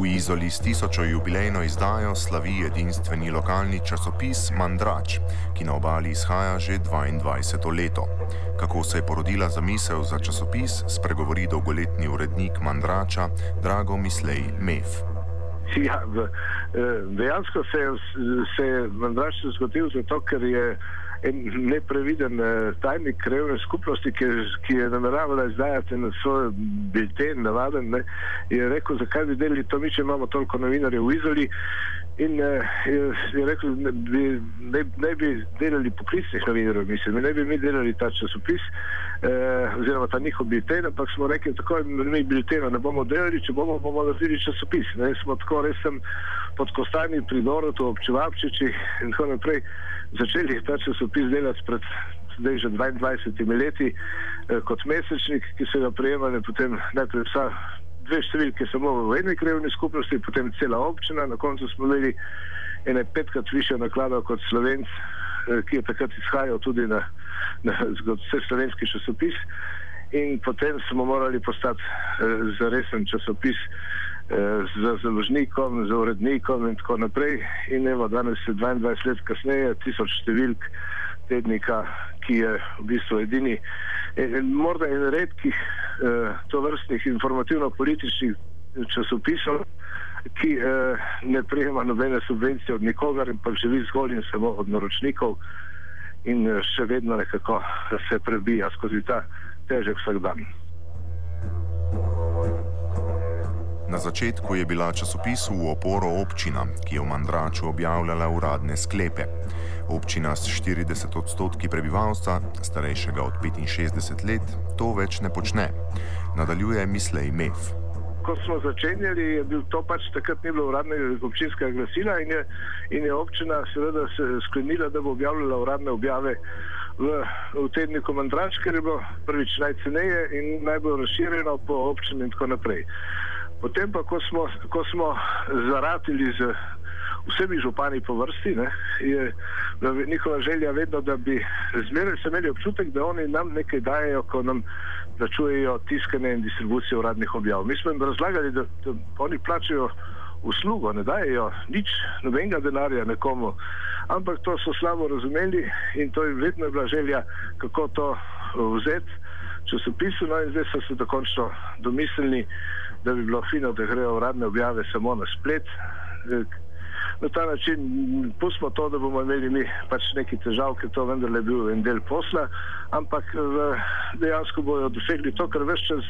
V Izoli s tisočo jubilejno izdajo slavi edinstveni lokalni časopis Mandrač, ki na obali izhaja že 22. leto. Kako se je porodila zamisel za časopis, spregovori dolgoletni urednik Mandrača Drago Mislej Mef. Ja, eh, dejansko se je, se je Mandrač zgodil zato, ker je en nepreviden eh, tajnik krajovne skupnosti, ki, ki je nameravala izdajati na svoj bilten, navaden, ne, je rekel, zakaj bi delili to mi, če imamo toliko novinarjev v Izoli. In uh, je, je rekel, da bi, ne, ne bi delali poklicnih novinarjev, mislim, ne bi mi delali ta časopis, uh, oziroma ta njihov bilten, ampak smo rekli, tako mi biltena ne bomo delali, če bomo, bomo naredili časopis. Ne, smo tako res pod Kostani pri Dorotu, občevapčiči in tako naprej začeli ta časopis delati pred zdaj že 22 leti eh, kot mesečnik, ki so ga prejemali potem najprej vsa dve številke samo v eni krajovni skupnosti, potem cela občina, na koncu smo imeli ene petkrat više naklada kot slovenc, eh, ki je takrat izhajal tudi na, na vse slovenski časopis in potem smo morali postati eh, za resen časopis eh, z založnikom, z urednikom in tako naprej. In evo, danes je 22 let kasneje, tisoč številk tednika, ki je v bistvu edini, en, morda en redkih eh, tovrstnih informativno-političnih časopisov, ki eh, ne prejema nobene subvencije od nikogar in pa živi zgolj in samo od naročnikov in eh, še vedno nekako se prebija skozi ta težek vsak dan. Na začetku je bila časopisu v oporo občina, ki je v Mandraču objavljala uradne sklepe. Občina s 40 odstotki prebivalstva, starejšega od 65 let, to več ne počne. Nadaljuje Mislej Mev. Ko smo začenjali, je bil to pač takrat ni bilo uradnega občinskega glasila in je, in je občina seveda se sklenila, da bo objavljala uradne objave v, v tedniku Mandrač, ker je bilo prvič najceneje in najbolj razširjeno po občini in tako naprej. Potem pa, ko smo, ko smo zaratili z vsemi župani po vrsti, ne, je njihova želja vedno, da bi zmeraj se imeli občutek, da oni nam nekaj dajo, ko nam plačujejo tiskanje in distribucijo uradnih objav. Mi smo jim razlagali, da, da oni plačajo uslugo, ne dajo nič, nobenega denarja nekomu, ampak to so slabo razumeli in to je vedno bila želja, kako to vzeti časopisu, no in zdaj so se dokončno domislili, da bi bilo fino, da grejo uradne objave samo na splet. Na ta način pustimo to, da bomo imeli mi pač neki težav, ker to vendarle je bil en del posla, ampak v, dejansko bojo dosegli to, kar več čas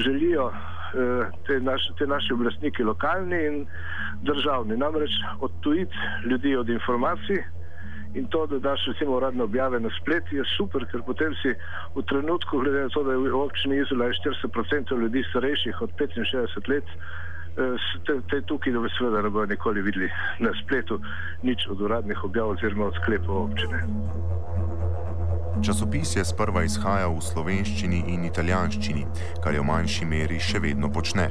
želijo eh, te, naš, te naši oblastniki, lokalni in državni. Namreč odtujiti ljudi od informacij, in to, da daš recimo uradne objave na splet, je super, ker potem si v trenutku, glede na to, da je v občini Izola 40% ljudi starejših od 65 let, eh, te, te tukaj, da bi seveda ne bojo nikoli videli na spletu nič od uradnih objav oziroma od sklepov občine. Časopis je sprva izhajal v slovenščini in italijanščini, kar je v manjši meri še vedno počne.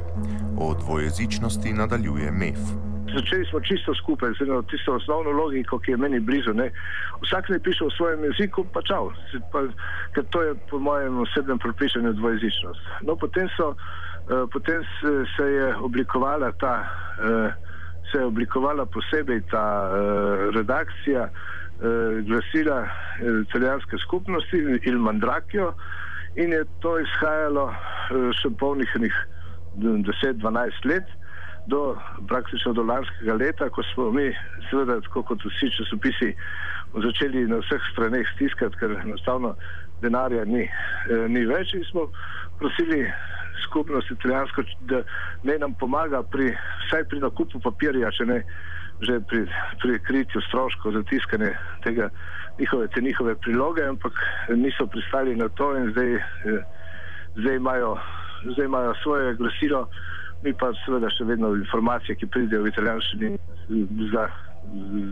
O dvojezičnosti nadaljuje MEF začeli smo čisto skupaj z eno tisto osnovno logiko, ki je meni blizu. Ne. Vsak ne piše v svojem jeziku, pa čau, pa, ker to je po mojem osebnem pripišanju dvojezičnost. No, potem, so, potem se, je oblikovala ta, uh, se je oblikovala posebej ta uh, redakcija glasila italijanske skupnosti Il Mandrakio in je to izhajalo še polnih 10-12 let do praktično do lanskega leta, ko smo mi, seveda, tako kot vsi časopisi, začeli na vseh straneh stiskati, ker enostavno denarja ni, eh, ni več in smo prosili skupnost italijansko, da ne nam pomaga pri, vsaj pri nakupu papirja, če ne že pri, pri kritju stroškov za tiskanje tega njihove, te njihove priloge, ampak niso pristali na to in zdaj, eh, zdaj, imajo, zdaj imajo svoje glasilo mi pa seveda še vedno informacije, ki pridejo v italijanščini,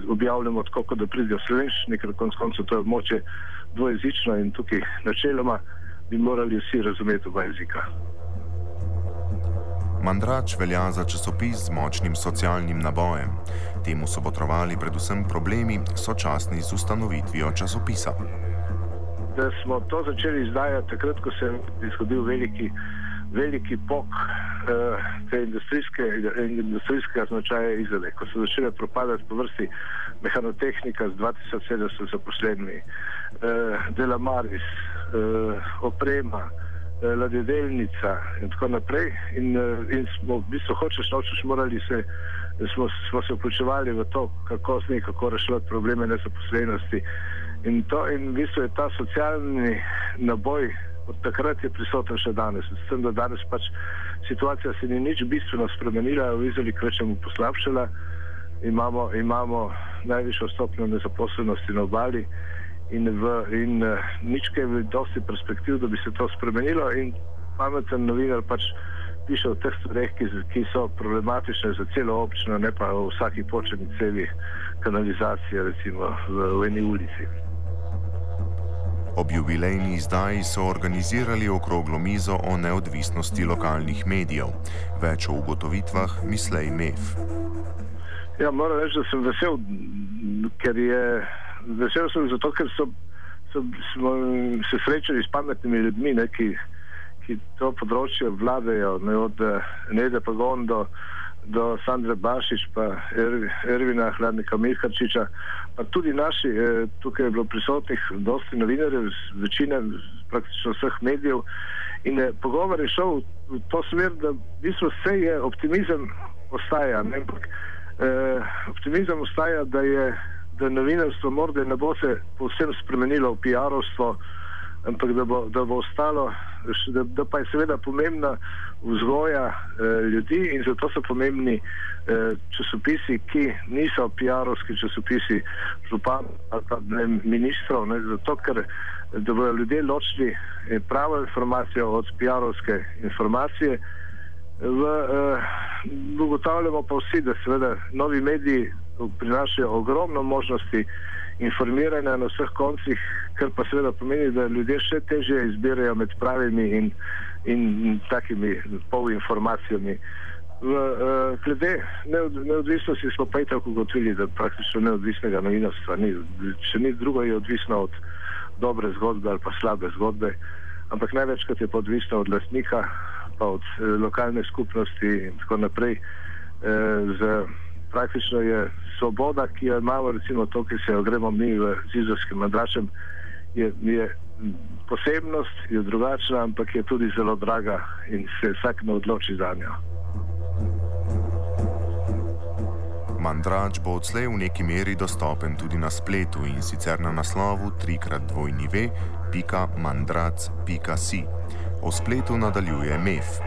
objavljamo tako, da pridejo v slovenščini, ker konc koncev to je območje dvojezično in tukaj načeloma bi morali vsi razumeti oba jezika. Mandrač velja za časopis z močnim socialnim nabojem. Temu so potrovali predvsem problemi sočasni z ustanovitvijo časopisa. da smo to začeli izdajati takrat, ko se je zgodil veliki, veliki pok te industrijske, industrijskega značaja izdelek, ko so začele propadati po vrsti mehanotehnika z 2700 zaposlenimi, uh, delamaris, uh, oprema, uh, ladjedelnica in tako naprej. In, in smo v bistvu hočeš, nočeš morali se smo, smo se vključevali v to, kako z njim, kako rešiti probleme nezaposlenosti. In, to, in v bistvu je ta socialni naboj od takrat je prisoten še danes. S tem, da danes pač situacija se ni nič bistveno spremenila, v Izraeli kvečemu poslabšala, imamo, imamo najvišjo stopnjo nezaposlenosti na obali in, v, in uh, nič kaj dosti perspektiv, da bi se to spremenilo in pameten novinar pač piše o teh stvareh, ki, ki so problematične za celo občino, ne pa o vsaki počeni celi kanalizacije, recimo v, v eni ulici. Ob jubilejni izdaji so organizirali okroglo mizo o neodvisnosti lokalnih medijev. Več o ugotovitvah mislej MEF. Ja, moram reči, da sem vesel, ker je vesel sem zato, ker so, so, smo se srečali s pametnimi ljudmi, ne, ki, ki to področje vladajo, ne od Nede Pagon do, do Sandre Bašič, pa Ervina Hladnika Mihačiča, tudi naši, eh, tukaj je bilo prisotnih dosti novinarjev, večina praktično vseh medijev. In eh, pogovor je šel v to smer, da v bistvu vse je optimizem ostaja, ne, ampak eh, optimizem ostaja, da je da novinarstvo morda ne bo se povsem spremenilo v PR-ovstvo, ampak da bo, da bo ostalo, da, da pa je seveda pomembna vzgoja eh, ljudi in zato so pomembni eh, časopisi, ki niso PR-ovski časopisi županov ali pa ne, ministrov, ne, zato ker da bodo ljudje ločili eh, pravo informacijo od PR-ovske informacije. V, eh, ugotavljamo pa vsi, da seveda novi mediji prinašajo ogromno možnosti informiranja na vseh koncih, kar pa seveda pomeni, da ljudje še težje izbirajo med pravimi in, in takimi polinformacijami. V, uh, glede neodvisnosti smo pa tako ugotovili, da praktično neodvisnega novinarstva ni. Če ni drugo, je odvisno od dobre zgodbe ali pa slabe zgodbe, ampak največkrat je pa odvisno od lastnika, pa od uh, lokalne skupnosti in tako naprej. Uh, z, praktično je svoboda, ki jo imamo, recimo to, ki se jo gremo mi v Zizovskem madračem, je, je posebnost, je drugačna, ampak je tudi zelo draga in se vsak ne odloči za njo. Mandrač bo odslej v neki meri dostopen tudi na spletu in sicer na naslovu 3x2v.mandrac.si. O spletu nadaljuje MEF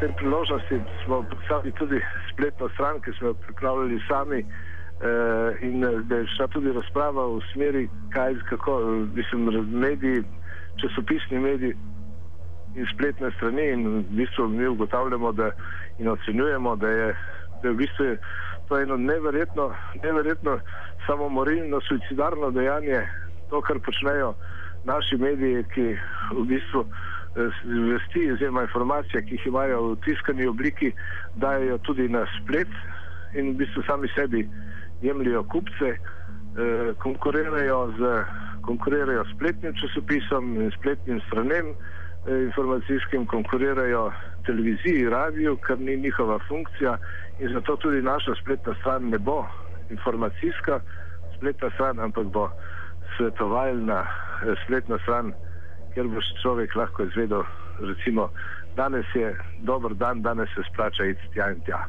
te priložnosti smo predstavili tudi spletno stran, ki smo jo pripravljali sami eh, in da je šla tudi razprava v smeri, kaj, kako, mislim, mediji, časopisni mediji in spletne strani in v bistvu mi ugotavljamo da, in ocenjujemo, da je, da je v bistvu to eno neverjetno, neverjetno samomorilno, suicidarno dejanje, to, kar počnejo naši mediji, ki v bistvu vesti oziroma informacije, ki jih imajo v tiskani obliki, dajo tudi na splet in v bistvu sami sebi jemljajo kupce, eh, konkurirajo z konkurirajo spletnim časopisom in spletnim stranem eh, informacijskim, konkurirajo televiziji, radiju, kar ni njihova funkcija in zato tudi naša spletna stran ne bo informacijska spletna stran, ampak bo svetovalna eh, spletna stran kjer boš človek lahko izvedel, recimo, danes je dober dan, danes se splača iti tja in tja.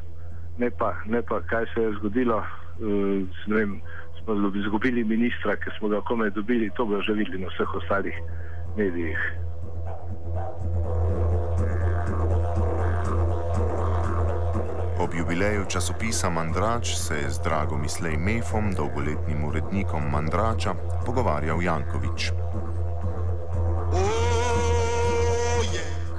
Ne pa, ne pa kaj se je zgodilo, uh, vem, smo izgubili ministra, ki smo ga komaj dobili, to bojo že videli na vseh ostalih medijih. Ob jubileju časopisa Mandrač se je z Dragom Islej Mefom, dolgoletnim urednikom Mandrača, pogovarjal Jankovič.